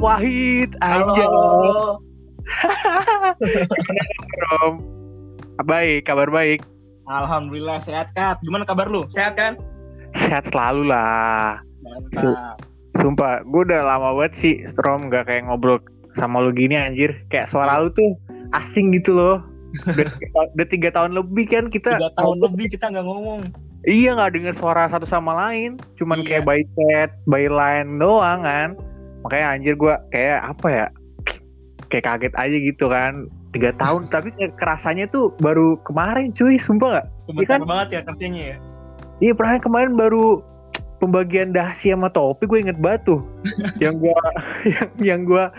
Wahid. Halo. Rom. Baik, kabar baik. Alhamdulillah sehat Kat. Gimana kabar lu? Sehat kan? Sehat selalu lah. Mantap. Sumpah, gue udah lama banget sih Rom gak kayak ngobrol sama lu gini anjir. Kayak suara lu tuh asing gitu loh. Udah, udah tiga tahun lebih kan kita Tiga tahun lebih kita nggak ngomong. Iya nggak dengar suara satu sama lain, cuman Iya. kayak by chat, by line doang kan. Makanya anjir gua kayak apa ya? Kayak kaget aja gitu kan. Tiga tahun, tapi kayak kerasanya tuh baru kemarin cuy, sumpah nggak? Sebentar kan? banget ya kerjanya ya. Iya pernah kemarin baru pembagian dasi sama topi gue inget banget tuh. yang gua yang, yang gua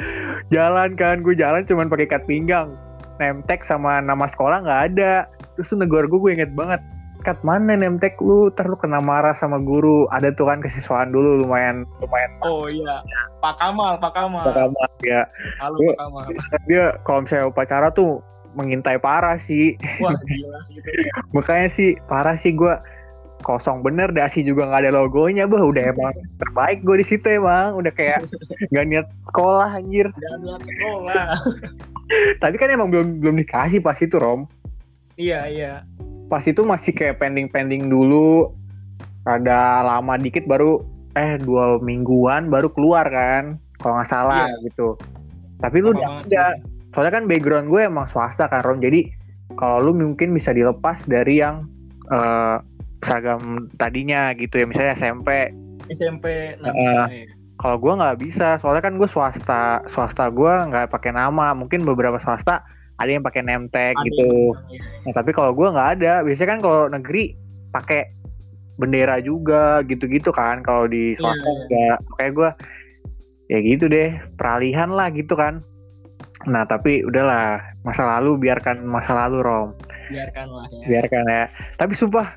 jalan kan, gue jalan cuman pakai ikat pinggang. Nemtek sama nama sekolah nggak ada. Terus tuh negor gue gue inget banget. Kat mana nemtek lu, ntar lu kena marah sama guru. Ada tuh kan kesiswaan dulu lumayan lumayan Oh iya. Pak Kamal, Pak Kamal. pertama ya. Halo. Pak Kamal. Dia kalau misalnya upacara tuh mengintai parah sih. Wah gila sih. Makanya sih parah sih gue kosong bener dasi juga nggak ada logonya bah udah emang terbaik gue di situ emang udah kayak nggak niat sekolah anjir Dan lihat sekolah. tapi kan emang belum belum dikasih pas itu rom iya iya. Pas itu masih kayak pending pending dulu ada lama dikit baru eh dua mingguan baru keluar kan kalau nggak salah Iya. gitu. Tapi lu udah ada soalnya kan background gue emang swasta kan rom jadi kalau lu mungkin bisa dilepas dari yang eh, seragam tadinya gitu ya misalnya SMP SMP nah ya. kalau gue nggak bisa soalnya kan gue swasta swasta gue nggak pakai nama. Mungkin beberapa swasta ada yang pakai name tag Ada gitu. Nah, tapi kalau gue nggak ada biasanya kan kalau negeri pakai bendera juga gitu-gitu kan kalau di Iya, swasta iya. enggak makanya gue ya gitu deh peralihan lah gitu kan nah tapi udahlah masa lalu biarkan masa lalu rom Biarkanlah ya. biarkan ya tapi sumpah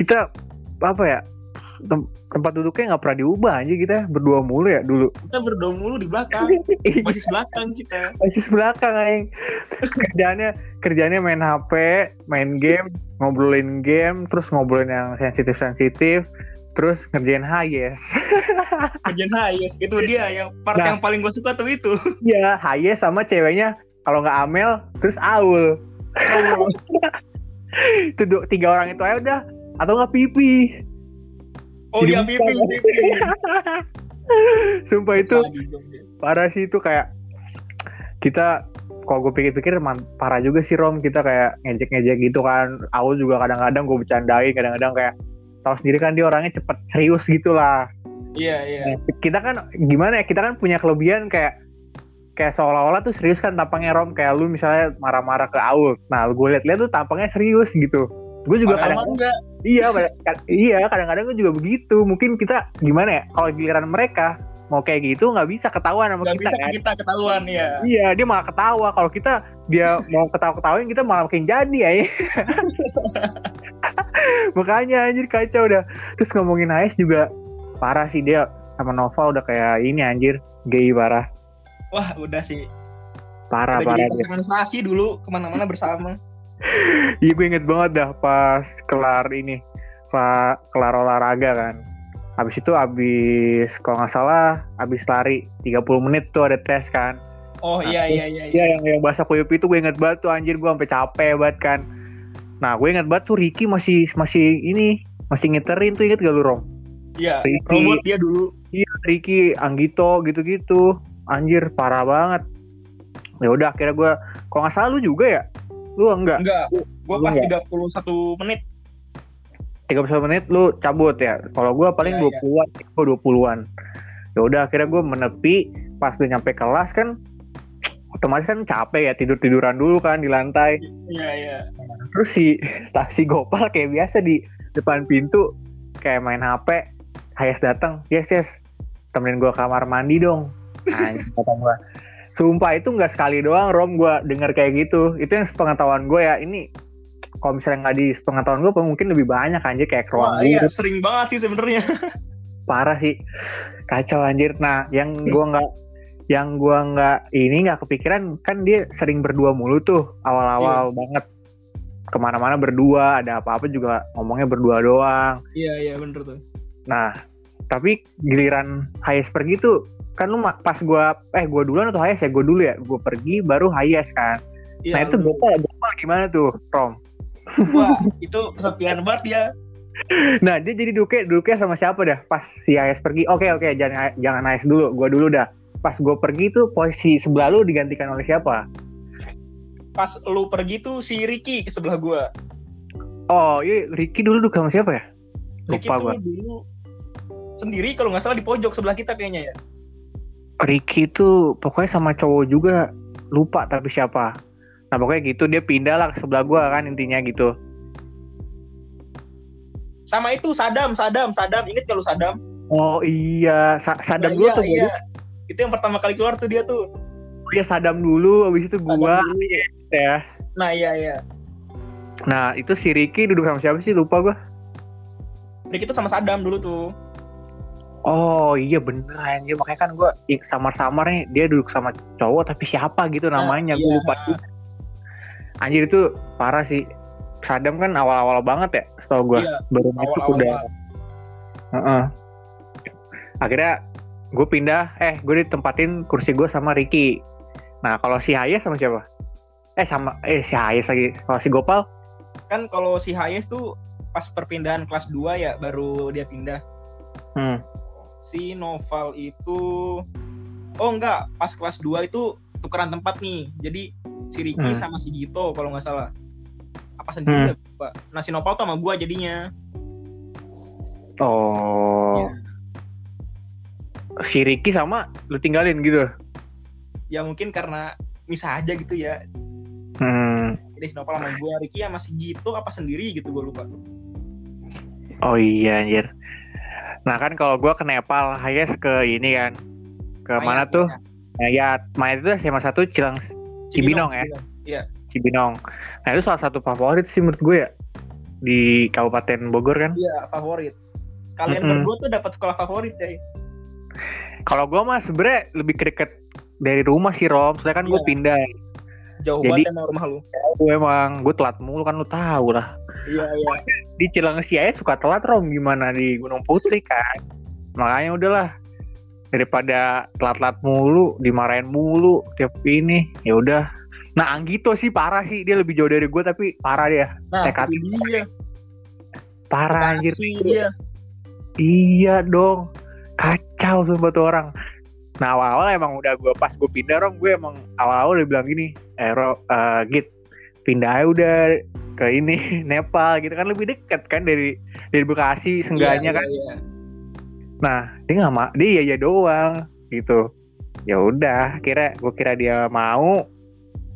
kita apa ya tem- tempat duduknya nggak pernah diubah aja kita berdua mulu ya dulu. Kita berdoa mulu di belakang. Masih belakang kita. masih belakang aing kerjaannya kerjaannya main HP main game ngobrolin game terus ngobrolin yang sensitif sensitif terus ngerjain HYS Kajian Hayes itu dia yang part Nah. yang paling gue suka tuh itu. ya HYS sama ceweknya kalau nggak Amel terus Aul. Itu du- tiga orang itu aja udah. Atau nggak pipi Oh iya pipi pipi. sumpah itu parah sih itu kayak kita kalau gue pikir-pikir parah juga sih Rom kita kayak ngejek-ngejek gitu kan. Aul juga kadang-kadang gue bercandain kadang-kadang kayak tahu sendiri kan dia orangnya cepet serius gitu lah. Iya iya. Nah, kita kan gimana ya kita kan punya kelebihan kayak kayak seolah-olah tuh serius kan tampangnya Rom. Kayak lu misalnya marah-marah ke Aul. Nah gue liat-liat tuh tampangnya serius gitu gue juga Padahal kadang enggak. iya iya kadang-kadang gue juga begitu mungkin kita gimana ya kalau giliran mereka mau kayak gitu nggak bisa ketahuan sama Enggak kita bisa kan kita ketahuan ya. Iya, dia malah ketawa. Kalau kita dia mau ketawa-ketawain kita malah makin jadi ya. Makanya anjir kacau udah. Terus ngomongin Ais juga parah sih dia sama Nova udah kayak ini anjir gay parah. Wah udah sih. Parah Udah parah jadi serasi dulu ke mana-mana bersama. Iya gue inget banget dah pas kelar ini kelar, kelar olahraga kan. Habis itu habis kalau nggak salah habis lari 30 menit tuh ada tes kan. Oh Nah, iya iya iya. iya. Iya yang yang bahasa kuyup itu gue inget banget tuh anjir gue sampai capek banget kan. Nah gue inget banget tuh Ricky masih masih ini masih ngiterin tuh inget gak lu Rom? Iya. Robot dia dulu. Iya Ricky, Anggito gitu-gitu. Anjir parah banget. Ya udah akhirnya gue kalau nggak salah lu juga ya? Lu enggak? Enggak. Gua pas enggak? 31 menit. 31 menit lu cabut ya. Kalau gue paling Iya, 20-an, gue 20-an. Ya udah akhirnya gue menepi pas udah nyampe kelas kan otomatis kan capek ya tidur-tiduran dulu kan di lantai. Iya iya. terus si taksi gopal kayak biasa di depan pintu kayak main HP Hayes datang yes yes temenin gua kamar mandi dong Anjing, kata gua sumpah itu nggak sekali doang Rom. Gua denger kayak gitu. Itu yang sepengetahuan gue ya. Ini kalau misalnya nggak di sepengetahuan gue mungkin lebih banyak anjir kayak Wah iya sering banget sih sebenarnya. parah sih. Kacau anjir. Nah yang gua nggak yang gua nggak ini nggak kepikiran kan dia sering berdua mulu tuh. Awal-awal banget. Ke mana-mana berdua ada apa-apa juga ngomongnya berdua doang. Iya iya bener tuh. nah tapi giliran Hayes pergi tuh kan lu pas gua eh gua duluan atau Hayes ya? Gua dulu ya. Gua pergi baru Hayes kan. Nah Iya, itu lu- gopal gopal gimana tuh Rom? Wah, itu kesepian banget ya. nah dia jadi duke duke sama siapa dah? Pas si Hayes pergi. Oke oke jangan jangan Hayes dulu. Gua dulu dah. Pas gua pergi tuh posisi sebelah lu digantikan oleh siapa? Pas lu pergi tuh si Ricky ke sebelah gua. oh iya Ricky dulu duke sama siapa ya? Ricky tuh gua. dulu sendiri kalau nggak salah di pojok sebelah kita kayaknya ya. Ricky tuh pokoknya sama cowok juga lupa tapi siapa nah pokoknya gitu dia pindah lah ke sebelah gua kan intinya gitu Sama itu Sadam, Sadam, Sadam. Ingat kalau Sadam? oh iya Sa- Sadam Nah, dulu iya, tuh iya. Itu yang pertama kali keluar tuh dia tuh. dia Sadam dulu habis itu Sadam gua dulu. ya Nah, iya iya. nah itu si Ricky duduk sama siapa sih lupa gua Ricky tuh sama Sadam dulu tuh. Oh iya bener anjir makanya kan gua ik samar-samar nih dia duduk sama cowok tapi siapa gitu namanya Nah, gua iya. lupa juga. anjir itu parah sih Sadam kan awal-awal banget ya setahu gua Iya, baru masuk udah banget. Heeh. Akhirnya gue pindah, eh gue ditempatin kursi gue sama Ricky. Nah kalau si Hayes sama siapa? Eh sama, eh si Hayes lagi. Kalau si Gopal? Kan kalau si Hayes tuh pas perpindahan kelas 2 ya baru dia pindah. Hmm. Si Noval itu Oh enggak, pas kelas 2 itu tukeran tempat nih. Jadi si Ricky Hmm. sama si Gito kalau nggak salah. Apa sendiri Hmm. ya, Pak? Nah, si Noval tuh sama gua jadinya. Oh. Si Ricky sama lu tinggalin gitu. Ya mungkin karena misah aja gitu ya. Hmm. Jadi si Noval sama gua, Ricky sama si Gito apa sendiri gitu gua lupa. Oh iya anjir. Nah kan kalau gue ke Nepal, Hayes ke ini kan. Ke mana Mayat, tuh? ya. Mayat itu SMA satu Cilang Cibinong ya? Iya. Cibinong. Nah itu salah satu favorit sih menurut gue ya di Kabupaten Bogor kan. Iya, favorit. Kalian Mm-mm. berdua tuh dapat sekolah favorit ya. Kalau gue mah sebenernya lebih deket dari rumah sih Rom, soalnya kan gue Iya. pindah. Jauh Jadi- banget emang rumah lu. Gue emang gue telat mulu kan lu tahu lah. Iya, iya. Di Cilengsi aja suka telat Rom gimana di Gunung Putri kan. Makanya udahlah daripada telat-telat mulu, dimarahin mulu tiap ini, ya udah. Nah Anggito sih parah sih, dia lebih jauh dari gue tapi parah dia, Nah, Tekad. dia. parah anjir. Dia. Iya dong, kacau sumpah tuh orang. Nah awal-awal emang udah gue pas gue pindah Rom, gue emang awal-awal udah bilang gini, eh Ro, eh, Git, pindah aja udah ke ini Nepal gitu kan lebih dekat kan dari dari Bekasi seenggaknya Iya, kan. iya, iya. Nah dia nggak mau, dia iya iya doang gitu. Ya udah, kira gue kira dia mau.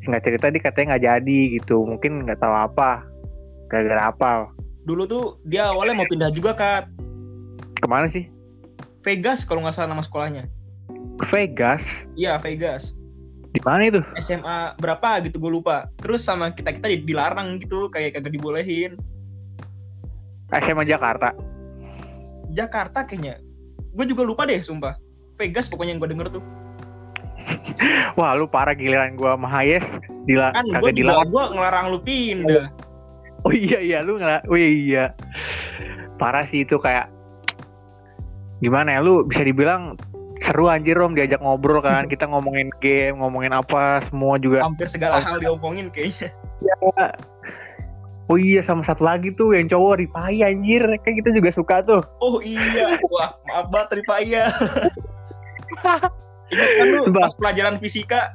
Singkat cerita dia katanya nggak jadi gitu, mungkin nggak tahu apa, gara-gara apa. Dulu tuh dia awalnya mau pindah juga Kak. Ke mana sih? Vegas kalau nggak salah nama sekolahnya. Vegas. Iya, Vegas. Di mana itu? SMA berapa gitu gue lupa. Terus sama kita-kita di- dilarang gitu, kayak kagak dibolehin. SMA Jakarta. Jakarta kayaknya. Gue juga lupa deh, sumpah. Vegas pokoknya yang gue denger tuh. Wah lu parah giliran gua sama Hayes dila Kan gue dilarang. gua ngelarang lu pindah. Oh iya iya lu ngela Oh iya. Parah sih itu kayak gimana ya lu bisa dibilang seru anjir Rom diajak ngobrol kan kita ngomongin game ngomongin apa semua juga Hampir segala hal diomongin kayaknya. oh iya sama satu lagi tuh yang cowok Ripai anjir kan kita juga suka tuh Oh iya, wah maaf banget Ripaya. Ingat kan lu Sumpah. pas pelajaran fisika?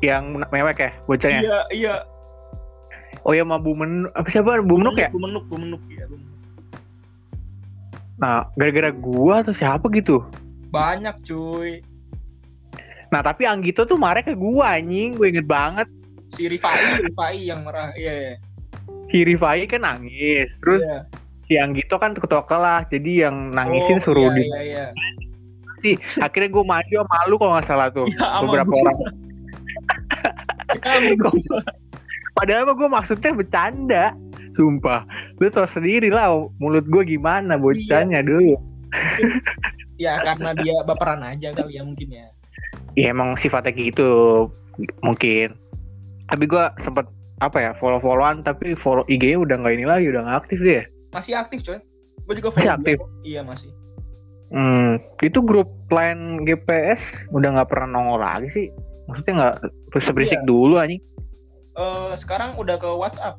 yang mewek ya bocahnya Iya, iya. oh iya sama Bu Men apa siapa Bu Menuk ya Bumenuk, Bumenuk, iya. Bumenuk. nah gara-gara gua atau siapa gitu Banyak cuy. nah tapi Anggito tuh marah ke gua anjing. Gue inget banget. Si Rifai, Rifai yang marah. Iya, iya. si Rifai kan nangis. Terus Iya. si Anggito kan ketua kelas jadi yang nangisin Oh, suruh iya, di Iya, iya. sih akhirnya gue maju sama lu kalau nggak salah tuh. Iya, sama beberapa orang. Sama padahal gue maksudnya bercanda. Sumpah. Lu tau sendiri lah mulut gue gimana bocahnya dulu ya karena dia baperan aja kali ya mungkin ya. ya emang sifatnya gitu mungkin tapi gue sempet apa ya follow followan tapi follow IG udah nggak ini lagi udah nggak aktif dia Masih aktif coy. Gue juga Masih aktif? dia. Iya masih. Hmm, itu grup lain GPS udah nggak pernah nongol lagi sih. Maksudnya nggak berisik Iya. dulu anjing. Eh, sekarang udah ke WhatsApp.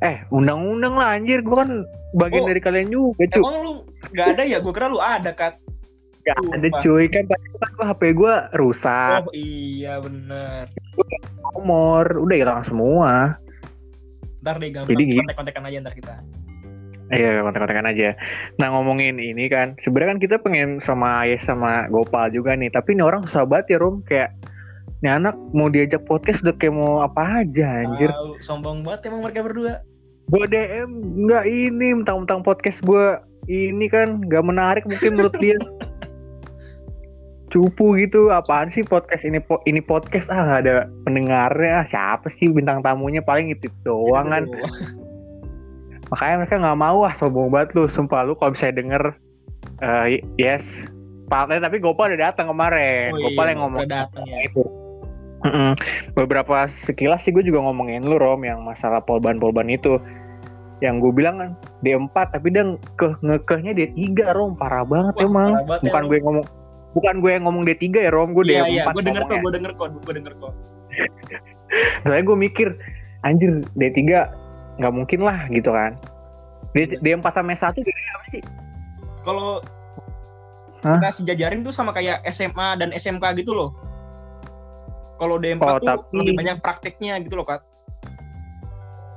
Eh, undang-undang lah anjir. Gua kan bagian Oh. dari kalian juga, cuy. Emang lu nggak ada ya? Gue kira lu ada kan. Gak ada cuy kan tadi kan HP gua rusak, Oh iya bener. nomor udah hilang semua. Ntar deh gampang Jadi kontek-kontekan aja ntar kita. Iya, kontak-kontakan aja. Nah, ngomongin ini kan, sebenarnya kan kita pengen sama Ayes sama Gopal juga nih, tapi ini orang susah banget ya, Rom. Kayak, ini anak mau diajak podcast udah kayak mau apa aja, anjir. Tahu, sombong banget emang mereka berdua. Gue DM, nggak ini, mentang-mentang podcast gue ini kan nggak menarik mungkin menurut dia. Cupu gitu, apaan sih podcast ini? Po- ini podcast ah nggak ada pendengarnya, ah, siapa sih bintang tamunya? Paling itu doang kan. Makanya mereka nggak mau ah sombong banget lu. Sumpah lu kalau bisa denger eh, yes. Pak, eh, tapi Gopal udah datang kemarin. Oh Gopal iya, yang ngomong datang ya. itu. Mm-mm. beberapa sekilas sih gue juga ngomongin lu Rom yang masalah polban-polban itu yang gue bilang kan D4 tapi dia ke ngekehnya D3 Rom parah banget Wah, emang parah banget ya, bukan Rom. gue yang ngomong bukan gue yang ngomong D3 ya Rom gue Iya D4 iya, gue denger kok, gue denger kok, gue denger kok. soalnya gue mikir anjir D3 nggak mungkin lah gitu kan D, D4 sama S1 bedanya apa sih? Kalau kita sejajarin tuh sama kayak SMA dan SMK gitu loh. Kalau D4 Oh, tuh tapi- lebih banyak prakteknya gitu loh, Kak.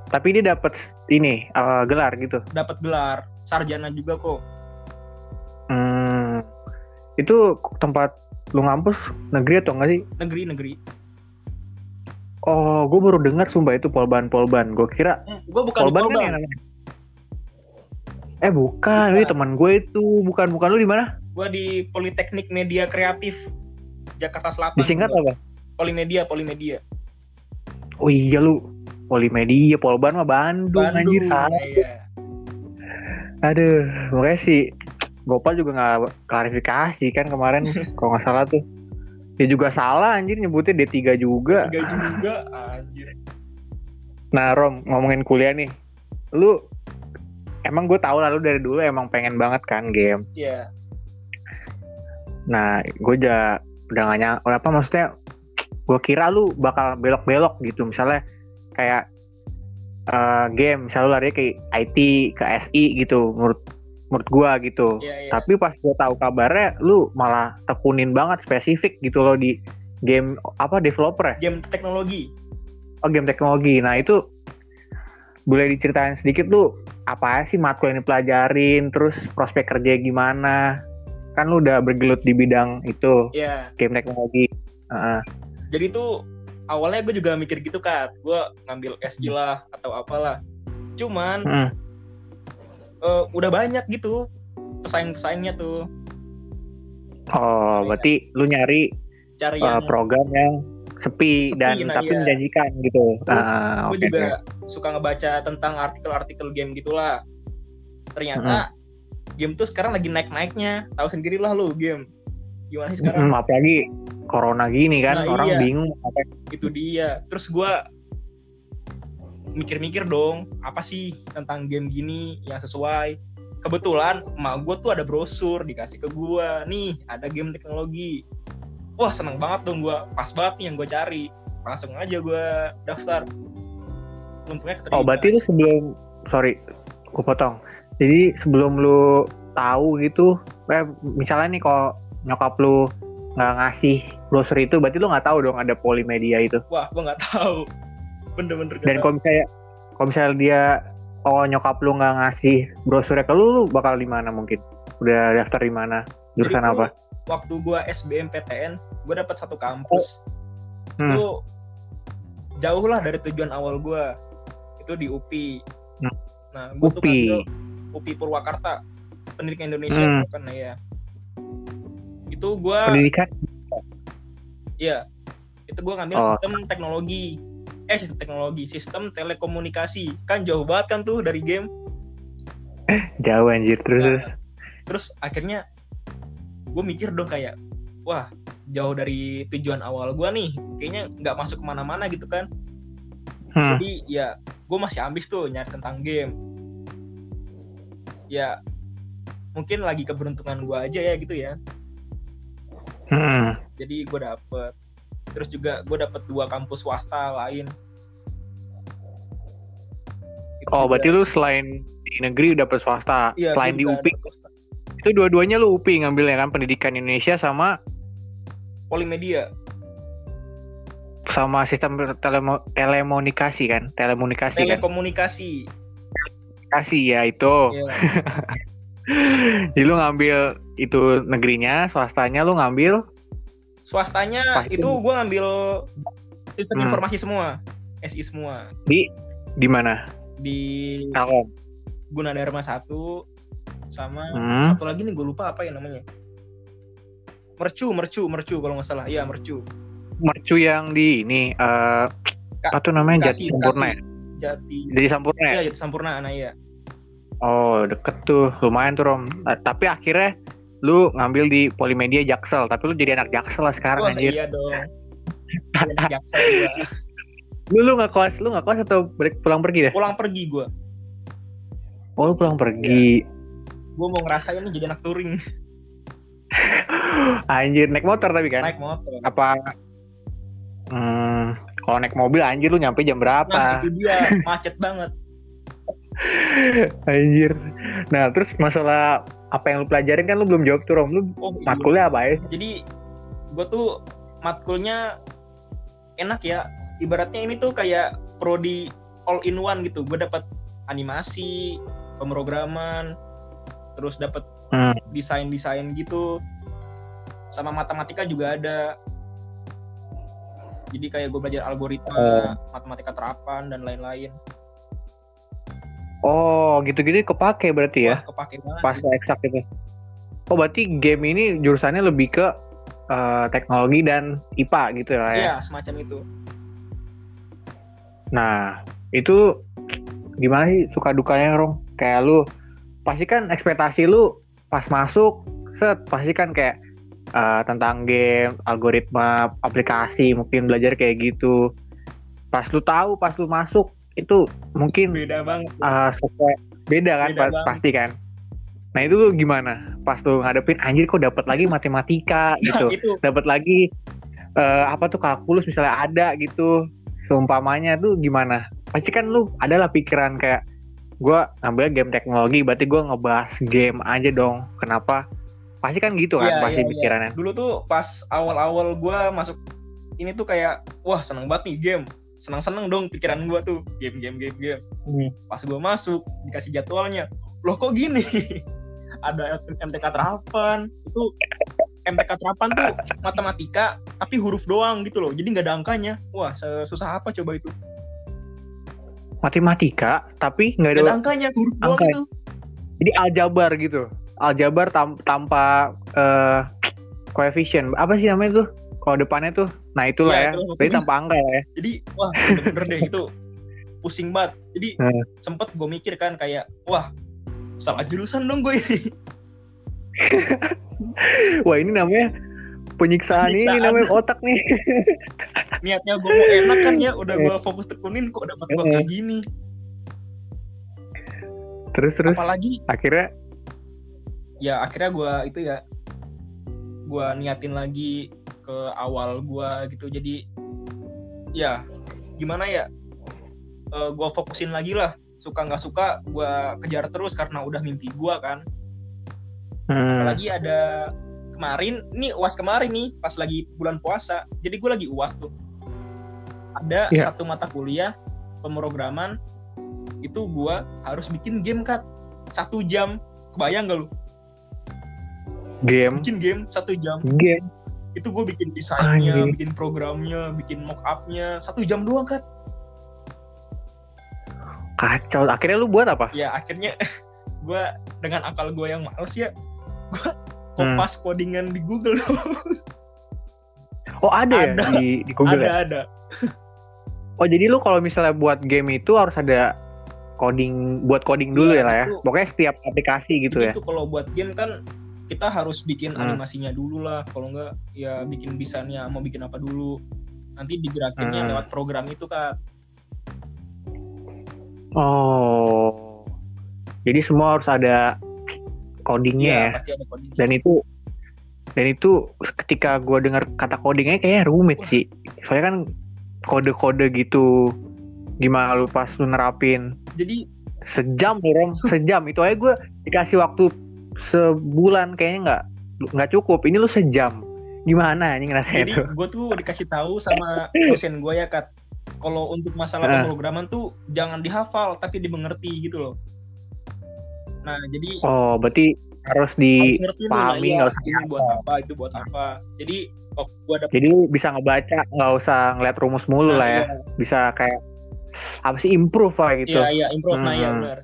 tapi dia dapat ini eh, gelar gitu. Dapat gelar sarjana juga kok. Hmm, itu tempat lu ngampus negeri atau enggak sih? Negeri-negeri. Oh, gue baru dengar sumpah itu polban polban. Gue kira Hmm, gue bukan polban kan Polban. namanya. Eh bukan, Bukan. teman gue itu bukan bukan lu di mana? Gue di Politeknik Media Kreatif Jakarta Selatan. Disingkat apa? Polimedia, Polimedia. Oh iya lu Polimedia, Polban mah Bandung, anjir salah. iya. Aduh, makanya sih Gopal juga nggak klarifikasi kan kemarin kalau nggak salah tuh. Dia juga salah anjir nyebutnya D3 juga. Tiga juga, anjir. Nah Rom ngomongin kuliah nih, lu emang gue tahu lah lu dari dulu emang pengen banget kan game. Iya. Nah gue udah udah gak nyang, apa maksudnya gue kira lu bakal belok-belok gitu misalnya kayak eh, game misalnya lu lari ke IT ke SI gitu menurut menurut gue gitu. Iya, iya. Tapi pas gue tahu kabarnya lu malah tekunin banget spesifik gitu loh di game apa developer ya? Game teknologi. Oh game teknologi. Nah itu boleh diceritain sedikit lu apa sih matkul yang dipelajarin, terus prospek kerja gimana? Kan lu udah bergelut di bidang itu Iya. game teknologi. Heeh. Jadi tuh awalnya gue juga mikir gitu kan, gue ngambil SI lah atau apalah. Cuman Mm. eh, udah banyak gitu pesaing-pesaingnya tuh. Oh berarti lu nyari Cari uh, yang program yang sepi, Sepi, dan nah, tapi iya. menjanjikan gitu. Terus Ah, gue oke, juga suka ngebaca tentang artikel-artikel game gitulah. Ternyata game tuh sekarang lagi naik-naiknya. Tahu sendirilah lu game. Gimana sih sekarang? Mm, apalagi corona gini kan, Nah, orang iya. bingung apa Itu dia. Terus gua mikir-mikir dong, apa sih tentang game gini yang sesuai? Kebetulan emak gue tuh ada brosur dikasih ke gua. Nih, ada game teknologi. Wah, seneng banget dong gua. Pas banget nih yang gue cari. Langsung aja gua daftar. Untungnya keterima. Oh berarti lu sebelum sorry, gue potong. Jadi sebelum lu tahu gitu, eh, misalnya nih kalau nyokap lu nggak ngasih browser itu, berarti lu nggak tahu dong ada polimedia itu. Wah, gua nggak tahu. Bener-bener Dan kalau misalnya kalau misalnya dia oh nyokap lu nggak ngasih browsernya ke lu, lu bakal di mana mungkin? Udah daftar di mana? Jurusan Jadi apa? tuh, Waktu gua SBMPTN, gua dapat satu kampus. Hmm. Itu jauh lah dari tujuan awal gua. Itu di UPI. Hmm. Nah, gua tuh UPI. ngambil UPI Purwakarta, Pendidikan Indonesia Hmm. kan ya. Itu gua Pendidikan? Ya itu gua ngambil Oh. sistem teknologi. Eh, sistem teknologi, sistem telekomunikasi. Kan jauh banget kan tuh dari game. Jauh anjir terus. terus. Nah, terus akhirnya gue mikir dong kayak wah jauh dari tujuan awal gue nih kayaknya nggak masuk ke mana-mana gitu kan Hmm. jadi ya gue masih ambis tuh nyari tentang game ya mungkin lagi keberuntungan gue aja ya gitu ya Hmm. Jadi gue dapet. Terus juga gue dapet dua kampus swasta lain. Itu Oh, juga- berarti lu selain di negeri udah dapet swasta, Iya, selain di UPI itu dua-duanya lu UPI ngambilnya kan? Pendidikan Indonesia sama Polimedia. sama sistem telemo, telekomunikasi kan, telekomunikasi kan. telekomunikasi. Kasih ya itu. Iya. Jadi lu ngambil itu negerinya, swastanya lu ngambil swastanya Pasti. itu gue ngambil sistem Hmm. informasi semua SI semua di di mana? di Telkom. Gunadarma satu sama Hmm. satu lagi nih gue lupa apa ya namanya mercu mercu mercu kalau nggak salah iya mercu Mercu yang di ini eh Ka- apa tuh namanya Jati Sampurna ya? Jati Jadi Sampurna ya? iya Jati Sampurna nah iya Oh deket tuh, lumayan tuh Rom. Eh, tapi akhirnya lu ngambil di Polimedia Jaksel, tapi lu jadi anak Jaksel lah sekarang wah anjir. iya dong Jaksel gua. Lu lu nggak kelas, lu nggak kelas atau balik pulang pergi deh? pulang pergi gue Oh lu pulang pergi. gue mau ngerasain nih jadi anak touring Anjir naik motor tapi kan? naik motor Apa? Hmm, kalau naik mobil anjir lu nyampe jam nah berapa? itu dia macet banget Anjir. Nah terus masalah apa yang lu pelajarin kan lu belum jawab tuh Rom. Lu oh iya. matkulnya apa ya? jadi gue tuh matkulnya enak ya ibaratnya ini tuh kayak prodi all in one gitu gue dapat animasi pemrograman terus dapat Hmm. desain desain gitu sama matematika juga ada jadi kayak gue belajar algoritma matematika terapan dan lain-lain Oh gitu-gitu kepake berarti ya? Wah, kepake banget Pas sih. eksak itu. Oh berarti game ini jurusannya lebih ke eh, teknologi dan IPA gitu lah ya? iya semacam itu Nah, itu gimana sih suka dukanya, Rom? Kayak lu pasti kan ekspektasi lu pas masuk set pasti kan kayak eh, tentang game, algoritma, aplikasi, mungkin belajar kayak gitu. Pas lu tahu, pas lu masuk itu mungkin beda banget sesuai beda kan Beda pa- banget. pasti kan. Nah, itu gimana? Pas lu ngadepin anjir kok dapat lagi matematika Nah, gitu. itu dapat lagi eh, apa tuh kalkulus misalnya ada gitu seumpamanya tuh gimana pasti kan lu adalah pikiran kayak gua ngambil game teknologi berarti gua ngebahas game aja dong kenapa pasti kan gitu kan Iya, pasti iya. pikirannya dulu tuh pas awal-awal gue masuk ini tuh kayak wah seneng banget nih game seneng-seneng dong pikiran gue tuh. Game game game game. Hmm. pas gue masuk dikasih jadwalnya. Loh kok gini? Ada MTK terapan. Itu MTK terapan tuh matematika tapi huruf doang gitu loh. Jadi nggak ada angkanya. Wah susah apa coba itu? Matematika tapi nggak ada ada angkanya huruf doang Angka. itu. Jadi aljabar gitu. Aljabar tam- tanpa eh coefficient apa sih namanya tuh kalau depannya tuh nah itulah Iya, ya. itulah berarti pokoknya. tanpa angka ya. Jadi wah bener-bener deh itu pusing banget. Jadi Hmm. sempet gue mikir kan kayak wah salah jurusan dong gue ini. Wah ini namanya penyiksaan, ini Penyiksaan. namanya otak nih. Niatnya gue mau enak kan ya udah gue fokus tekunin kok dapat gue kayak gini? Terus terus. Apalagi akhirnya? Ya akhirnya gue itu ya gue niatin lagi ke awal gue gitu. Jadi ya gimana ya? Gue fokusin lagi lah. Suka nggak suka gue kejar terus karena udah mimpi gue kan. Hmm, apalagi ada kemarin ini uas kemarin nih pas lagi bulan puasa. Jadi gue lagi uas tuh. Ada Iya. satu mata kuliah pemrograman itu gue harus bikin game kan satu jam. Kebayang gak lu? Game? Bikin game satu jam. Game itu gue bikin desainnya bikin programnya bikin mock upnya satu jam doang kan kacau akhirnya lu buat apa ya akhirnya gue dengan akal gue yang males ya gue Hmm. kopas codingan di Google oh ada, ya Ada. di, di Google ada ya? ada oh jadi lu kalau misalnya buat game itu harus ada coding buat coding dulu Iya, ya lah ya itu. pokoknya setiap aplikasi gitu ya tuh kalau buat game kan kita harus bikin Hmm. animasinya dulu lah. Kalau enggak ya bikin desainnya mau bikin apa dulu. Nanti digerakinnya Hmm. lewat program itu kan. oh jadi semua harus ada codingnya Iya, ya pasti ada coding. dan itu dan itu ketika gue dengar kata codingnya kayaknya rumit Wah. sih soalnya kan kode-kode gitu gimana lu pas lu nerapin Jadi sejam Rom sejam itu aja gue dikasih waktu sebulan kayaknya nggak nggak cukup. Ini lu sejam. Gimana ini ngerasanya jadi gue tuh dikasih tahu sama dosen gue ya kat. Kalau untuk masalah Ah. pemrograman tuh jangan dihafal tapi dimengerti gitu loh. Nah jadi oh berarti harus dipahami, iya, nggak usah ini buat apa itu buat apa. Jadi waktu gue dapet jadi bisa ngebaca nggak usah ngeliat rumus mulu nah, lah ya. iya, bisa kayak apa sih improve lah gitu. Iya iya improve. Nah iya Hmm. benar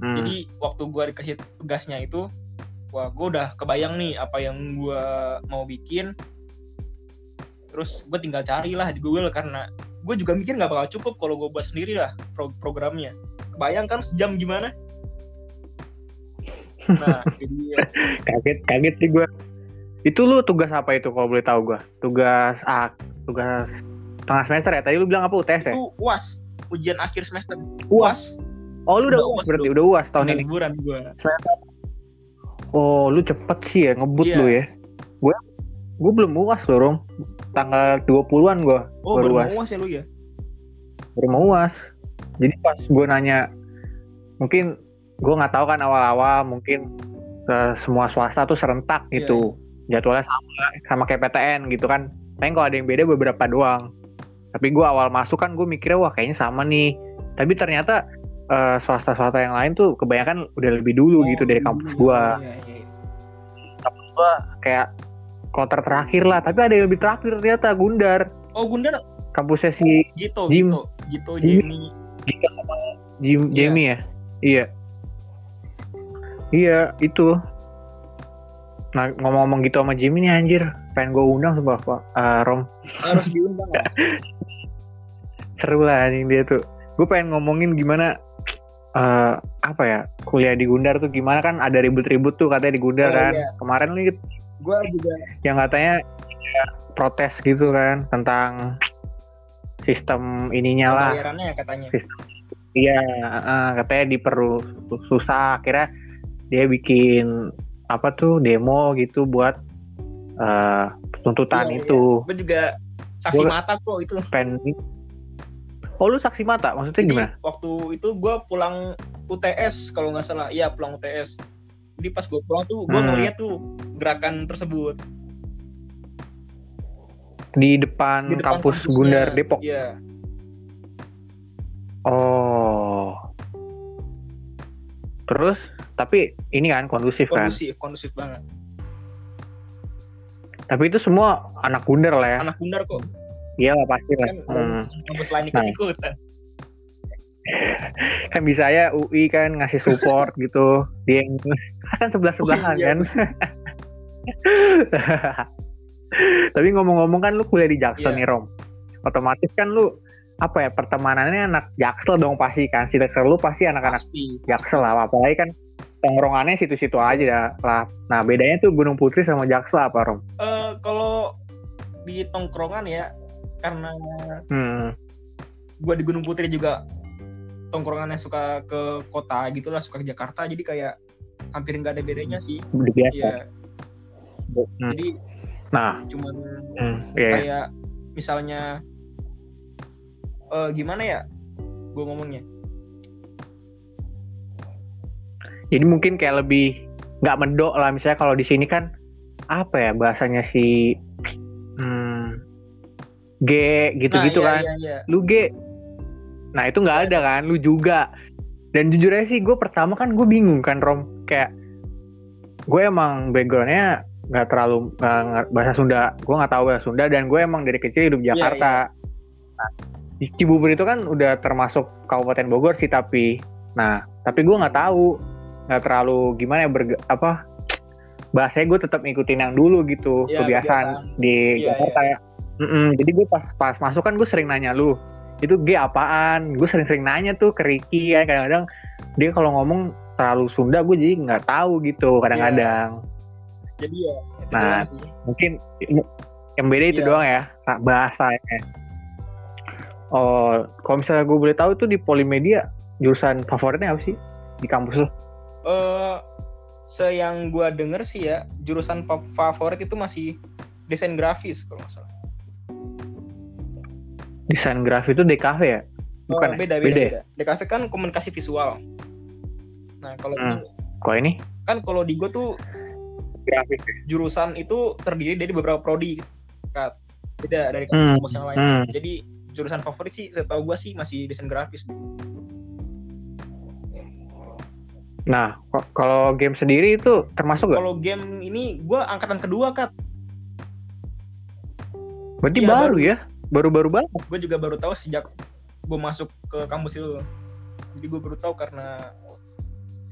Hmm. jadi waktu gue dikasih tugasnya itu wah gue udah kebayang nih apa yang gue mau bikin. Terus gue tinggal cari lah di Google karena gue juga mikir nggak bakal cukup kalau gue buat sendiri lah pro- programnya. Kebayang kan sejam gimana? Nah jadi kaget kaget sih gue itu lu tugas apa itu kalau boleh tahu gue tugas ah tugas tengah semester ya? Tadi lu bilang apa UTS ya? Itu uas ujian akhir semester. Uas oh lu udah Udah uas berarti udah uas tahun ini. liburan gue oh lu cepet sih ya ngebut Iya. lu ya. Gue gue belum uas loh Rom. Tanggal 20-an gue oh Baru UAS. uas ya lu ya? Baru mau uas. Jadi pas gue nanya mungkin gue nggak tahu kan awal-awal mungkin ke semua swasta tuh serentak Iya, gitu. jadwalnya sama sama kayak PTN gitu kan. Paling kalau ada yang beda beberapa doang. Tapi gue awal masuk kan gue mikirnya wah kayaknya sama nih. Tapi ternyata eh, swasta-swasta yang lain tuh kebanyakan udah lebih dulu gitu dari kampus gue Iya, iya, iya. gue kayak kloter terakhir lah tapi ada yang lebih terakhir ternyata Gundar oh Gundar kampusnya si Gito Jim. Gito Gito Jim. Jamie Jim, Iya. Jamie ya? Iya. Iya, itu. Nah, ngomong-ngomong gitu sama Jimmy nih anjir, pengen gue undang sumpah Pak. Eh, Rom, harus diundang seru lah anjing dia tuh. Gue pengen ngomongin gimana eh apa ya kuliah di Gundar tuh gimana kan ada ribut-ribut tuh katanya di Gundar Oh, kan iya. kemarin nih gue juga yang katanya ya, protes gitu kan tentang sistem ininya lah ya katanya Iya, eh, katanya diperlu susah. Akhirnya dia bikin apa tuh demo gitu buat eh, tuntutan Iya, itu. gue juga saksi Gua- mata kok itu. Oh lu saksi mata? Maksudnya Jadi, gimana? waktu itu gue pulang UTS kalau nggak salah iya pulang UTS jadi pas gue pulang tuh gue Hmm. ngeliat tuh gerakan tersebut Di depan, di depan kampus kampusnya. Gundar Depok. iya Oh. Terus tapi ini kan kondusif, kan. kondusif kondusif banget Tapi itu semua anak Gundar lah ya. anak bundar kok Iya lah pasti lah. kan Hmm. kampus lain Nah. ikut ikutan Kan bisa ya UI kan ngasih support gitu. Dia yang kan sebelah sebelahan Oh, iya. kan. Tapi ngomong-ngomong kan lu kuliah di Jaksel Iya. nih Rom. Otomatis kan lu apa ya pertemanannya anak Jaksel dong pasti kan. Si lu pasti anak-anak pasti Jaksel lah. Apalagi kan tongkrongannya situ-situ aja dah lah. Nah bedanya tuh Gunung Putri sama Jaksel apa Rom? Eh, kalau di tongkrongan ya karena Hmm. gue di Gunung Putri juga tongkrongannya suka ke kota gitulah suka ke Jakarta jadi kayak hampir nggak ada bedanya sih. Iya Hmm. jadi Nah, cuman hmm, iya. kayak misalnya eh gimana ya gue ngomongnya Jadi mungkin kayak lebih nggak mendok lah misalnya kalau di sini kan apa ya bahasanya si hmm, G gitu-gitu Nah, iya, kan. iya, iya. Lu G. Nah itu nggak ada kan, lu juga. Dan jujur aja sih gue pertama kan gue bingung kan Rom kayak gue emang backgroundnya nggak terlalu nggak- bahasa Sunda, gue nggak tahu bahasa Sunda dan gue emang dari kecil hidup Iya, Jakarta. Nah, di Cibubur itu kan udah termasuk Kabupaten Bogor sih tapi, nah tapi gue nggak tahu nggak terlalu gimana ya berge, apa bahasanya gue tetap ngikutin yang dulu gitu Iya, kebiasaan kebiasaan. di Iya, Jakarta ya. Mm-mm, jadi gue pas pas masuk kan gue sering nanya lu itu G apaan? Gue sering-sering nanya tuh ke Ricky kan kadang-kadang dia kalau ngomong terlalu Sunda gue jadi nggak tahu gitu kadang-kadang. Jadi ya Nah, mungkin yang beda itu Iya. doang ya nah, bahasanya. Oh kalau misalnya gue boleh tahu tuh di Polimedia jurusan favoritnya apa sih di kampus lo eh se yang gue denger sih ya jurusan fa- favorit itu masih desain grafis kalau nggak salah Desain grafis itu DKV ya? Bukan Oh, ya? beda, beda, Beda ya? beda. DKV kan komunikasi visual. Nah, kalau Hmm. Kok ini? kan kalau di gue tuh Grafis. jurusan itu terdiri dari beberapa prodi. Kak. Beda dari Hmm, kampus yang lain. hmm. Jadi jurusan favorit sih setahu gue sih masih desain grafis. Nah, kalau game sendiri itu termasuk gak? Kalau game ini gue angkatan kedua, Kat. Berarti iya, baru baru. ya? Baru-baru banget. Gue juga baru tahu sejak gue masuk ke kampus itu. Jadi gue baru tahu karena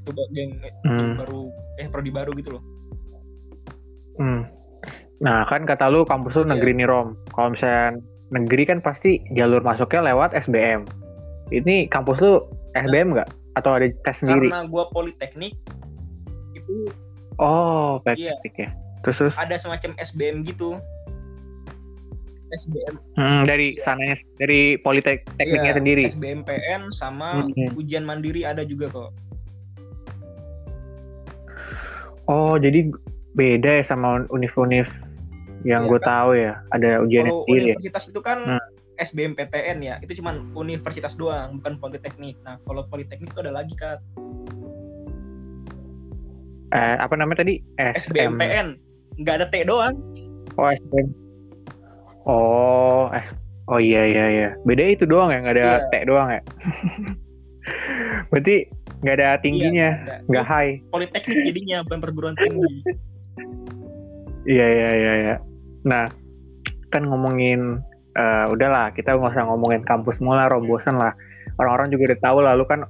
itu game Hmm. baru eh prodi baru gitu loh. Hmm. Nah, kan kata lu kampus lu Iya. negeri nih Rom. Kalau misalnya negeri kan pasti jalur masuknya lewat SBM. Ini kampus lu SBM nggak? Atau ada tes sendiri? Karena gue politeknik itu Oh, Iya. praktik ya. Terus terus ada semacam SBM gitu. SBM hmm, dari Iya. sananya dari politekniknya Iya, sendiri. SBMPN sama Hmm. ujian mandiri ada juga kok. Oh, jadi beda ya sama univ-univ yang Iya, gue kan? tahu ya. Ada ujiannya Kalau sendiri ya. universitas itu kan Hmm. SBMPTN ya, itu cuman universitas doang, bukan politeknik. Nah, kalau politeknik itu ada lagi kan Eh, apa namanya tadi? SM. SBMPN, nggak ada T doang. Oh, SBM. Oh, S. Oh iya iya iya. Beda itu doang ya, nggak ada Iya. T doang ya. Berarti nggak ada tingginya, Iya, nggak Ini high. Politeknik jadinya bukan perguruan tinggi. Iya iya iya iya. Nah, kan ngomongin eh udahlah kita nggak usah ngomongin kampus mula, Rom bosan lah. Orang-orang juga udah tahu lah, lu kan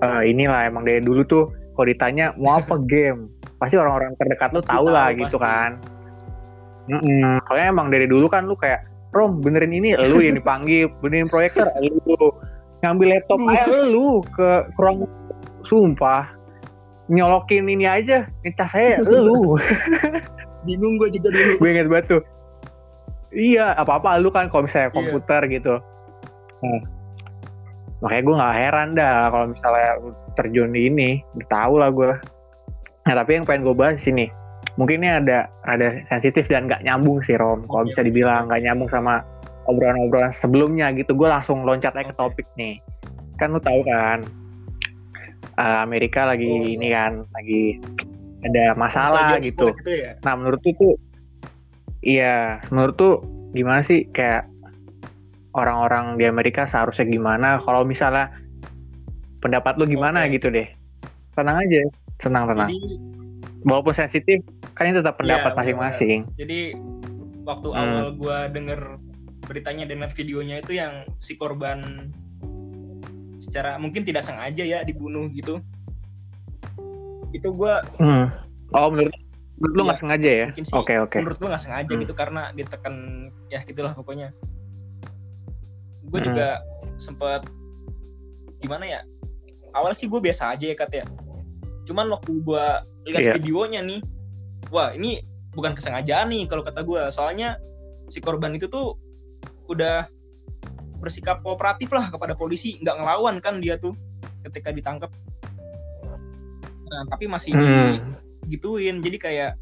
eh, inilah emang dari dulu tuh kalau ditanya mau apa game, pasti orang-orang terdekat lu tahu lah gitu pasti. Kan. Mm-mm. Soalnya emang dari dulu kan lu kayak Rom benerin ini lu yang dipanggil, benerin proyektor lu ngambil laptop aja lu ke ruang sumpah nyolokin ini aja ngecas saya lu Bingung gue juga dulu. gue inget banget tuh iya apa apa lu kan kalau misalnya Iya. komputer gitu nah, makanya gue nggak heran dah kalau misalnya terjun di ini udah tahu lah gue nah tapi yang pengen gue bahas sini mungkin ini ada ada sensitif dan nggak nyambung sih Rom. Kalau bisa dibilang nggak nyambung sama obrolan-obrolan sebelumnya gitu. Gue langsung loncat aja ke topik nih. Kan lu tahu kan eh, Amerika lagi Oh, iya. ini kan lagi ada masalah gitu. ya. Nah menurut tuh tuh iya menurut tuh gimana sih kayak orang-orang di Amerika seharusnya gimana? Kalau misalnya pendapat lu gimana Oke. gitu deh. Tenang aja tenang tenang. Jadi walaupun sensitif kan ini tetap pendapat Iya, masing-masing jadi waktu Hmm. awal gue denger beritanya dan videonya itu yang si korban secara mungkin tidak sengaja ya dibunuh gitu itu gue hmm. oh menurut menurut lu Iya, nggak sengaja ya oke oke menurut gue nggak sengaja Hmm. gitu karena ditekan ya gitulah pokoknya gue Hmm. juga sempet gimana ya awal sih gue biasa aja ya kat ya cuman waktu gue lihat Iya. videonya nih wah ini bukan kesengajaan nih kalau kata gue soalnya si korban itu tuh udah bersikap kooperatif lah kepada polisi. Nggak ngelawan kan dia tuh ketika ditangkap nah tapi masih Hmm. digituin. Jadi kayak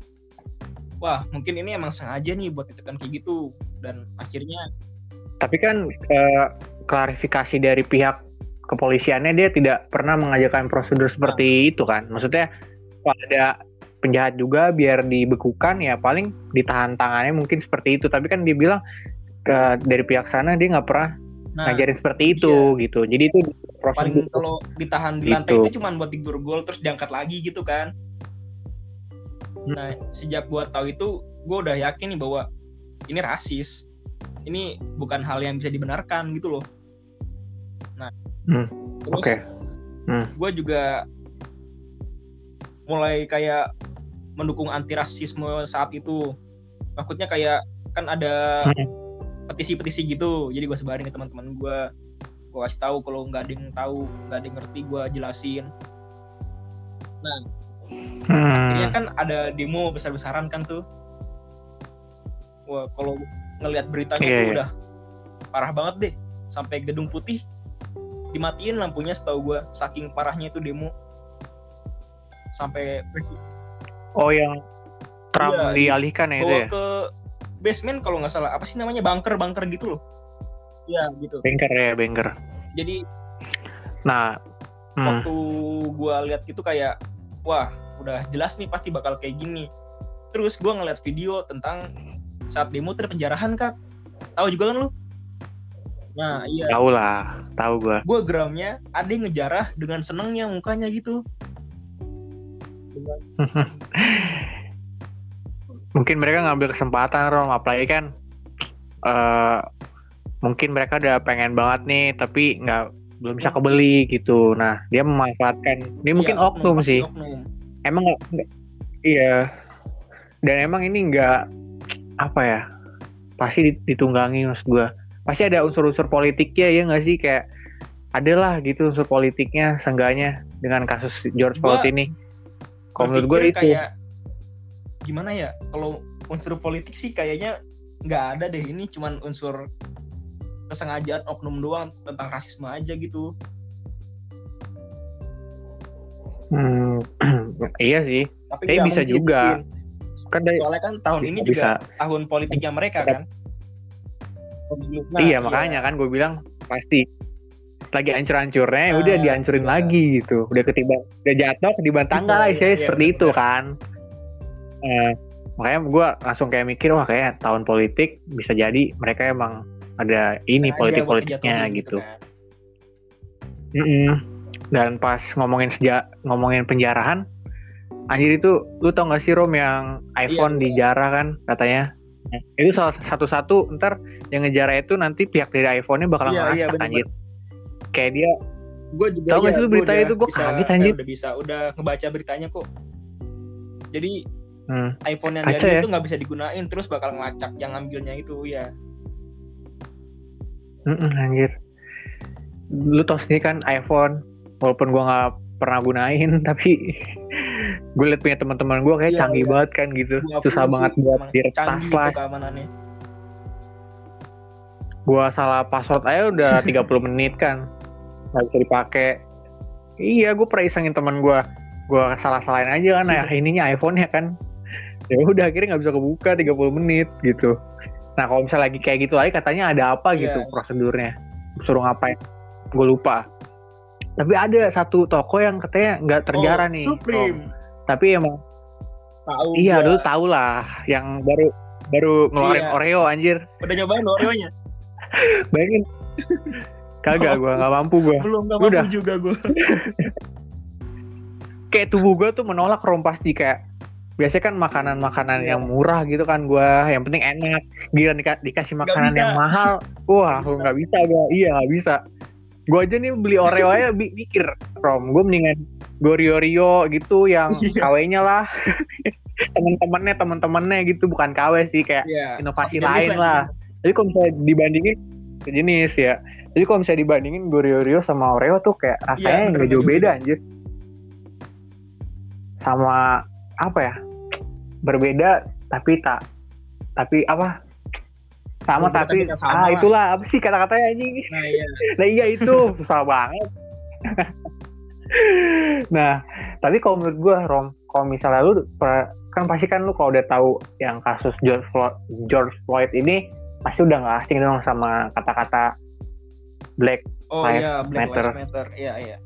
wah mungkin ini emang sengaja nih buat ditekan kayak gitu. Dan akhirnya tapi kan eh, klarifikasi dari pihak kepolisiannya dia tidak pernah mengajarkan prosedur seperti itu kan? Maksudnya kalau ada penjahat juga biar dibekukan ya paling ditahan tangannya mungkin seperti itu. Tapi kan dia bilang ke dari pihak sana dia nggak pernah nah ngajarin seperti itu gitu. Jadi itu paling prosedur kalau ditahan di lantai Gitu. itu cuman buat digorgol terus diangkat lagi gitu kan. Nah sejak gua tahu itu gua udah yakin nih bahwa ini rasis. Ini bukan hal yang bisa dibenarkan gitu loh. Nah Hmm, terus oke. Hmm. gue juga mulai kayak mendukung anti rasisme saat itu. Maksudnya kayak kan ada Hmm. petisi-petisi gitu. Jadi gue sebarin ke teman-teman gue gue kasih tahu kalau nggak ada yang tahu nggak ada yang ngerti gue jelasin. Akhirnya Hmm. kan ada demo besar-besaran kan tuh. Wah kalau ngelihat beritanya Iya, tuh iya. udah parah banget deh. Sampai gedung putih dimatiin lampunya setahu gue saking parahnya itu demo. Sampai presi- Oh yang Trump Iya, dialihkan ya itu ya? ke basement kalau nggak salah. Apa sih namanya? Bunker bunker gitu loh. Ya gitu. Banker ya, banker. jadi Nah, hmm, waktu gua lihat gitu kayak wah udah jelas nih pasti bakal kayak gini. Terus gua ngeliat video tentang saat demo terpenjarahan kak. Tahu juga kan lu? Nah iya. Tahu lah, tahu gua. gue geramnya ada yang ngejarah dengan senengnya mukanya gitu mungkin mereka ngambil kesempatan Rom. Apalagi kan eh mungkin mereka udah pengen banget nih tapi nggak belum bisa kebeli gitu. Nah dia memanfaatkan ini mungkin Iya, oknum sih. oknum. emang nggak nggak- iya. Dan emang ini nggak apa ya pasti dit- ditunggangi maksud gua. Pasti ada unsur-unsur politiknya ya nggak sih? Kayak adalah gitu unsur politiknya seenggaknya dengan kasus George Floyd ini kalau menurut gue itu kayak gimana ya kalau unsur politik sih kayaknya nggak ada deh ini cuman unsur kesengajaan oknum doang tentang rasisme aja gitu Hmm, iya sih tapi Tapi bisa juga. kan dari soalnya kan tahun ini Bisa. juga tahun politiknya mereka kan Pemilu. Nah, iya makanya kan gue bilang pasti lagi ancur-ancurnya ya udah Nah, dihancurin iya. lagi gitu udah ketiba udah jatuh ketiban tangga lah Iya, iya, seperti itu benar. kan Eh, makanya gue langsung kayak mikir wah kayak tahun politik bisa jadi mereka emang ada ini sengaja politik buat politiknya ngejatuhin gitu, kan. Mm-mm. dan pas ngomongin seja ngomongin penjarahan anjir itu lu tau gak sih Rom yang iPhone Iya, iya. dijarah kan katanya itu salah satu-satu ntar yang ngejarah itu nanti pihak dari iPhone-nya bakal Iya, iya, ngelacak bener-bener. anjir kayak dia gue juga Tahu nggak ya, sih lu udah itu? Bisa- kaget, anjir. udah bisa udah ngebaca beritanya kok jadi hmm, iPhone yang jadi ya? itu nggak bisa digunain terus bakal ngelacak yang ngambilnya itu ya mm-mm, anjir lu tau sendiri kan iPhone walaupun gua nggak pernah gunain tapi gue liat punya teman-teman gua kayak Iya, canggih iya. banget kan gitu Gua susah banget sih buat diretas lah gitu keamanannya gua salah password aja udah 30 menit kan nggak bisa dipakai. Iya gue pernah isengin teman gua. Gua salah salahin aja kan Iya. nah ininya iPhone ya kan. Ya udah akhirnya nggak bisa kebuka 30 menit gitu. Nah kalau misalnya lagi kayak gitu lagi katanya ada apa Iya. gitu prosedurnya? Suruh ngapain? Gue lupa. Tapi ada satu toko yang katanya nggak terjarah Oh, nih. Supreme. Om. tapi emang tahu iya gua. dulu tau lah yang baru baru ngeluarin Iya. Oreo anjir. Udah nyobain Oreo-nya? Bayangin kagak gua nggak mampu gua. Belum nggak Udah. mampu juga gue kayak tubuh gue tuh menolak rom pasti kayak biasanya kan makanan-makanan Iya. yang murah gitu kan gua. Yang penting enak. Gila dika- dikasih makanan yang mahal. Wah bisa. nggak bisa gua. Iya nggak bisa. Gua aja nih beli Oreo aja bi- mikir rom gue mendingan gue Rio gitu yang Iya. KW-nya lah. Temen-temennya temen-temennya gitu. Bukan KW sih kayak ya, inovasi jenis lain lah. Jadi kalau misalnya dibandingin sejenis ya. Jadi kalau misalnya dibandingin Gorio Rio sama Oreo tuh kayak Iya, rasanya nggak jauh beda anjir. Sama apa ya? Berbeda tapi tak tapi apa? Sama Berbeda tapi, sama ah lah. itulah apa sih kata-katanya anjing? nah iya Nah iya itu susah banget. nah, tapi kalau menurut gua Rom, kalau misalnya lu kan pasti kan lu kalau udah tahu yang kasus George Floyd, George Floyd ini pasti udah nggak asing dong sama kata-kata black. oh Lives iya Black Matter. Lives Matter iya iya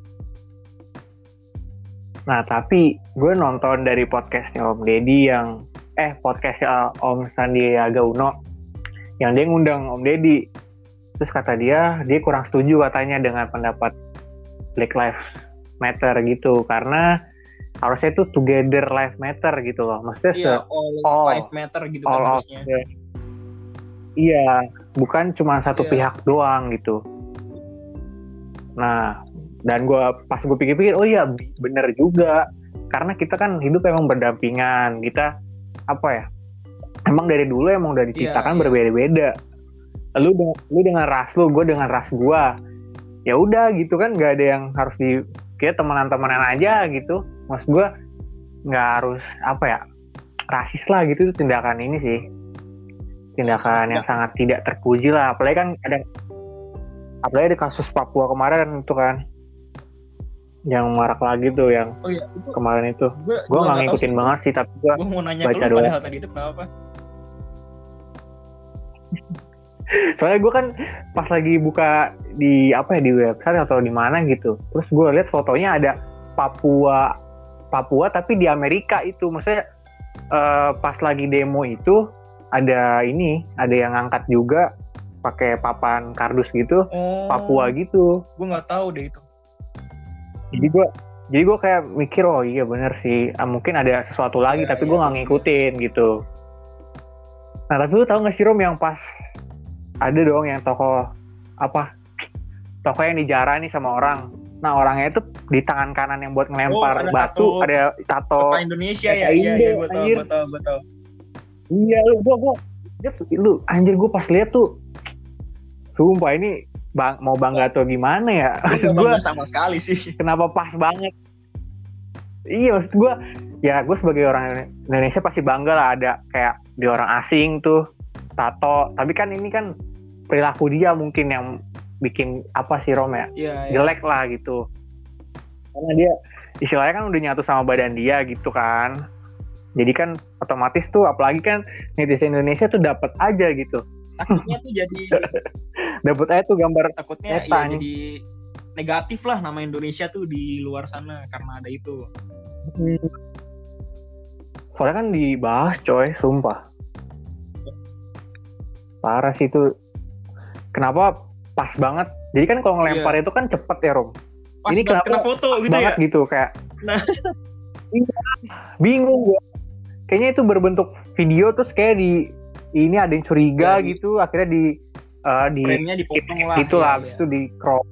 Nah, tapi gue nonton dari podcastnya Om Deddy yang eh podcastnya Om Sandiaga Uno yang dia ngundang Om Deddy. Terus kata dia dia kurang setuju katanya dengan pendapat Black Lives Matter gitu karena harusnya itu together life matter gitu loh. Maksudnya iya se- all, all- life matter gitu kan all of harusnya the- Iya, bukan cuma satu Iya. pihak doang gitu. Nah, dan gua pas gue pikir-pikir, oh iya bener juga, karena kita kan hidup emang berdampingan, kita apa ya? Emang dari dulu emang udah diciptakan Iya, iya. berbeda-beda. Lu lu dengan ras lu, gue dengan ras gua. Ya udah gitu kan, nggak ada yang harus di kita temenan-temenan aja gitu. Mas gua nggak harus apa ya? rasis lah gitu itu tindakan ini sih tindakan yang sangat tidak terpuji lah apalagi kan ada apalagi ada kasus Papua kemarin itu kan yang marak lagi tuh yang Oh iya, itu kemarin itu gue nggak ngikutin banget sih tapi gue mau nanya baca ke lu doang. padahal tadi itu kenapa? soalnya gue kan pas lagi buka di apa ya di website atau di mana gitu terus gue lihat fotonya ada Papua Papua tapi di Amerika itu maksudnya eh, pas lagi demo itu ada ini ada yang ngangkat juga pakai papan kardus gitu Oh, Papua gitu Gue nggak tahu deh itu. jadi gue jadi gue kayak mikir oh iya bener sih Ah, mungkin ada sesuatu lagi Iya, tapi iya, gue nggak iya. ngikutin gitu nah tapi lu tau gak sih Rom yang pas ada dong yang toko apa toko yang dijarah nih sama orang nah orangnya itu di tangan kanan yang buat ngelempar Oh, ada batu tato. ada tato Kota Indonesia ya, iya iya gue tahu, gue tahu, gue tahu. Iya lu gua gua. Dia lu anjir gue pas lihat tuh sumpah ini bang mau bangga atau gimana ya? Nggak sama sekali sih. kenapa pas banget? Iya maksud gue ya gue sebagai orang Indonesia pasti bangga lah ada kayak di orang asing tuh tato. Tapi kan ini kan perilaku dia mungkin yang bikin apa sih Rom ya? Iya, iya. jelek lah gitu. Karena dia istilahnya kan udah nyatu sama badan dia gitu kan jadi kan otomatis tuh apalagi kan netizen Indonesia tuh dapat aja gitu. Takutnya tuh jadi dapat aja tuh gambar takutnya ya jadi negatif lah nama Indonesia tuh di luar sana karena ada itu. soalnya kan dibahas coy sumpah. Parah sih itu. Kenapa pas banget? Jadi kan kalau ngelempar itu kan cepet ya Rom? Pas Ini kenapa kena foto gitu banget ya. gitu kayak Nah. Iya, bingung gua kayaknya itu berbentuk video terus kayak di ini ada yang curiga Ya, gitu akhirnya di eh, di dipotong lah. gitu lah iya, habis iya. itu di crop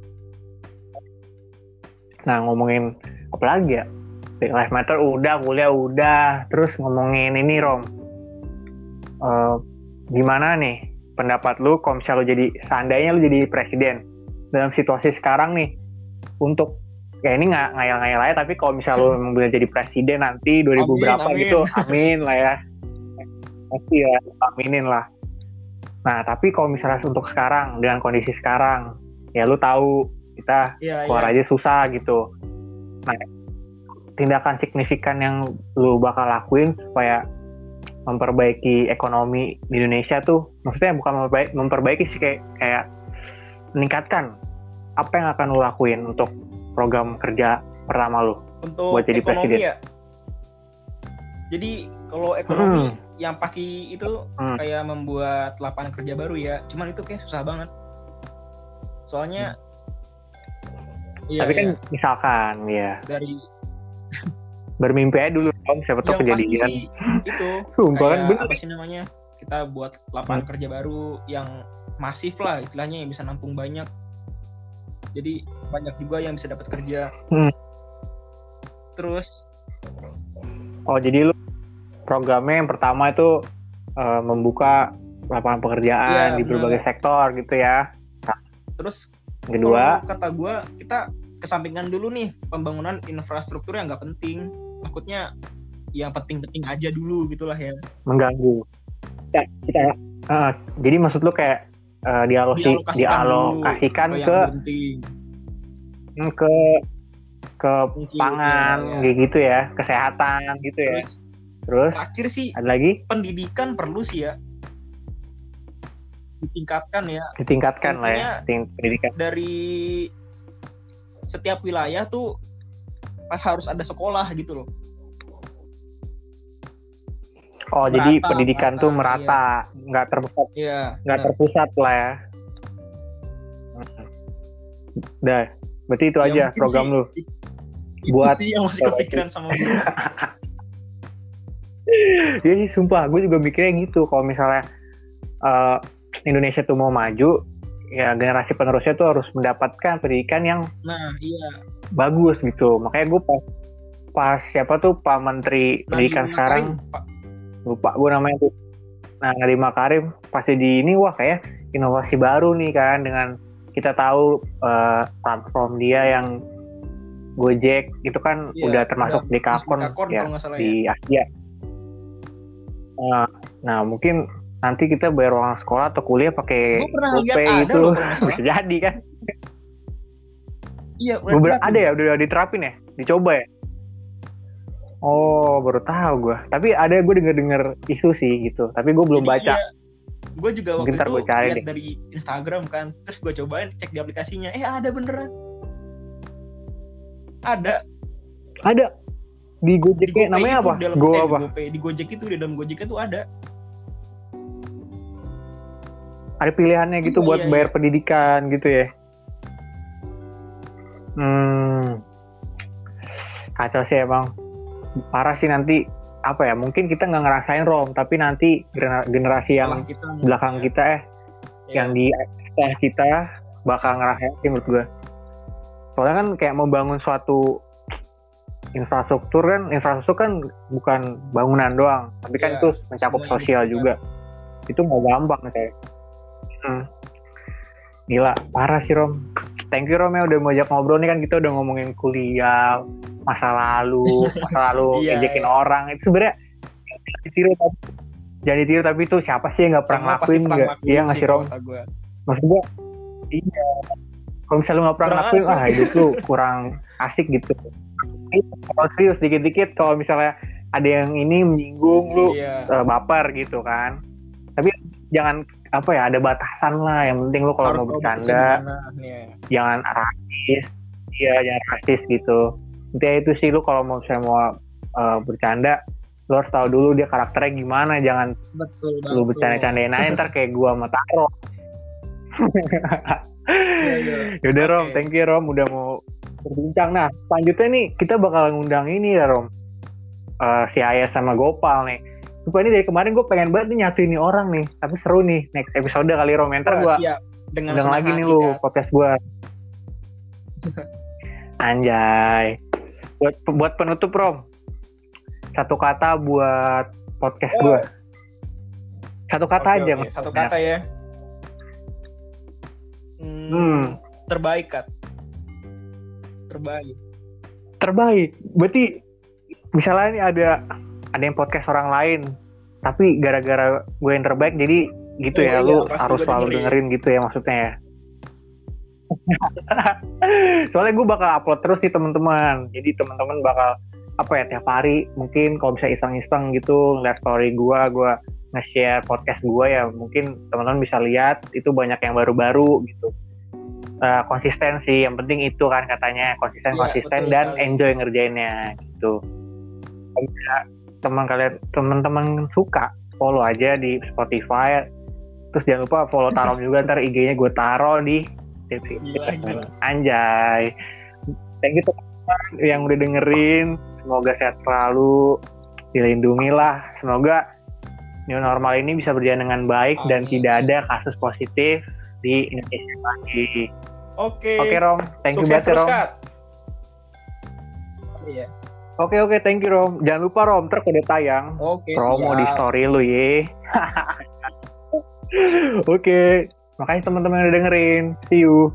nah ngomongin apa lagi ya Black Lives Matter udah kuliah udah terus ngomongin ini Rom Eh, gimana nih pendapat lu kalau misalnya lu jadi seandainya lu jadi presiden dalam situasi sekarang nih untuk ya ini nggak ngayal-ngayal aja tapi kalau misalnya lu memang benar jadi presiden nanti 2000 Amin, berapa amin. gitu amin lah ya pasti ya aminin lah nah tapi kalau misalnya untuk sekarang dengan kondisi sekarang ya lu tahu kita Iya, keluar iya. aja susah gitu nah tindakan signifikan yang lu bakal lakuin supaya memperbaiki ekonomi di Indonesia tuh maksudnya bukan memperbaiki, memperbaiki sih kayak kayak meningkatkan apa yang akan lu lakuin untuk program kerja pertama lu Untuk buat jadi ekonomi presiden. ya. Jadi kalau ekonomi Hmm. yang pasti itu Hmm. kayak membuat lapangan kerja baru ya. Cuman itu kayak susah banget. Soalnya Iya, Hmm. tapi kan iya. misalkan ya dari bermimpi aja dulu om siapa tahu kejadian sih itu sumpah kan bener apa sih namanya kita buat lapangan kerja baru yang masif lah istilahnya yang bisa nampung banyak jadi banyak juga yang bisa dapat kerja. Hmm. terus oh jadi lu programnya yang pertama itu eh, membuka lapangan pekerjaan Iya, di berbagai sektor gitu ya. terus Yang kedua kata gua kita kesampingkan dulu nih pembangunan infrastruktur yang nggak penting. Takutnya yang penting-penting aja dulu gitulah ya. Mengganggu. Kita, kita eh, jadi maksud lu kayak eh, dialosi Dialokasikan dialokasikan ke yang penting. Ke ke Mungkin, pangan ya, ya. gitu ya kesehatan gitu ya. Terus terus terakhir sih ada lagi? pendidikan perlu sih ya. Ditingkatkan ya. Ditingkatkan lah ya pendidikan. dari setiap wilayah tuh harus ada sekolah gitu loh oh jadi Merata, pendidikan merata, tuh merata nggak terpusat Iya. nggak terpusat lah ya dah berarti itu Ya, aja program sih lu it- itu buat sih yang masih kepikiran sama gue. Iya sih sumpah gue juga mikirnya gitu kalau misalnya eh, Indonesia tuh mau maju ya generasi penerusnya tuh harus mendapatkan pendidikan yang Nah, iya. bagus gitu makanya gue pas pas siapa tuh Pak Menteri Pendidikan sekarang Pak. Lupa gue namanya tuh nah Nadiem Makarim pasti di ini wah kayak inovasi baru nih kan dengan kita tahu eh, platform dia yang Gojek itu kan Iya, udah termasuk udah di Kakon ya salah ya. di Asia. Nah, nah mungkin nanti kita bayar uang sekolah atau kuliah pakai GoPay itu loh bisa jadi kan. Iya, udah ada ya udah diterapin ya dicoba ya oh baru tahu gue tapi ada gue denger denger isu sih gitu. Tapi gue belum Jadi baca. iya, gue juga waktu Mungkin ntar itu lihat deh. dari Instagram kan, terus gue cobain cek di aplikasinya, eh ada beneran. Ada. Ada. Di di Gojeknya GoPay namanya apa? di dalam Go eh, di apa? GoPay, di Gojek itu di dalam Gojek itu ada. ada pilihannya gitu Iya, buat iya, bayar iya. pendidikan gitu ya? Hmm. Kacau sih emang parah sih nanti apa ya mungkin kita nggak ngerasain rom tapi nanti gener- generasi yang kita belakang kita eh ya, yang di setelah kita bakal ngerasain sih menurut gue soalnya kan kayak membangun suatu infrastruktur kan infrastruktur kan bukan bangunan doang tapi kan Iya, itu mencakup sosial dibutuhkan. juga. Itu nggak gampang kayak hmm. gila parah sih Rom. Thank you Rom ya udah mau ajak ngobrol nih kan kita udah ngomongin kuliah masa lalu masa lalu Iya, ngejekin iya. orang. Itu sebenarnya jangan ditiru tapi jangan ditiru tapi itu siapa sih yang nggak pernah ngelakuin nggak? ngelakuin iya nggak sih sih Rom maksud gua? Iya. Kalau misalnya lu nggak pernah ngelakuin asik. ah hidup lu kurang asik gitu. Kalau serius dikit-dikit kalau misalnya ada yang ini menyinggung lu Iya. eh, baper gitu kan. Tapi jangan apa ya ada batasan lah. Yang penting lu kalau mau bercanda iya. jangan rasis iya jangan rasis gitu intinya itu sih lu kalau mau misalnya mau eh, bercanda lu harus tahu dulu dia karakternya gimana jangan Betul lu banget. bercanda-candain aja ntar kayak gua sama Taro Iya, iya. Yaudah Rom, Oke. thank you Rom udah mau berbincang. Nah, selanjutnya nih kita bakal ngundang ini ya Rom. Eh, si Ayah sama Gopal nih. Sumpah ini dari kemarin gue pengen banget nih nyatuin nih orang nih. Tapi seru nih next episode kali Rom. Ntar Wah, gue siap. Dengan lagi nih lu podcast gue. Anjay. Buat buat penutup Rom. Satu kata buat podcast gue. Satu kata Oke, aja. nggak Satu kata ya. Hmm, Hmm. Terbaik, Kat. Terbaik. terbaik. Berarti misalnya nih ada ada yang podcast orang lain, tapi gara-gara gue yang terbaik jadi gitu Oh ya, iya, lu harus selalu dengerin. dengerin gitu ya maksudnya ya. Soalnya gue bakal upload terus sih teman-teman. Jadi teman-teman bakal apa ya tiap hari mungkin kalau bisa iseng-iseng gitu ngeliat story gue, gue nge-share podcast gue ya mungkin teman-teman bisa lihat itu banyak yang baru-baru gitu. Eh, konsisten sih, yang penting itu kan katanya konsisten Iya, konsisten dan sekali. enjoy ngerjainnya gitu. Bisa teman kalian teman-teman suka follow aja di Spotify terus jangan lupa follow Tarom juga ntar IG-nya gue taruh di Gila, gila. Anjay. Thank you teman-teman yang udah dengerin. Semoga sehat selalu, dilindungi lah. Semoga new normal ini bisa berjalan dengan baik dan Amin. tidak ada kasus positif di Indonesia lagi. Oke. Oke Rom, thank you Sukses banget ya, Rom. Kat. Iya. Oke oke, thank you Rom. Jangan lupa Rom, ntar udah tayang Oke, promo siap. di story lu ye. Oke, makasih teman-teman yang udah dengerin. See you.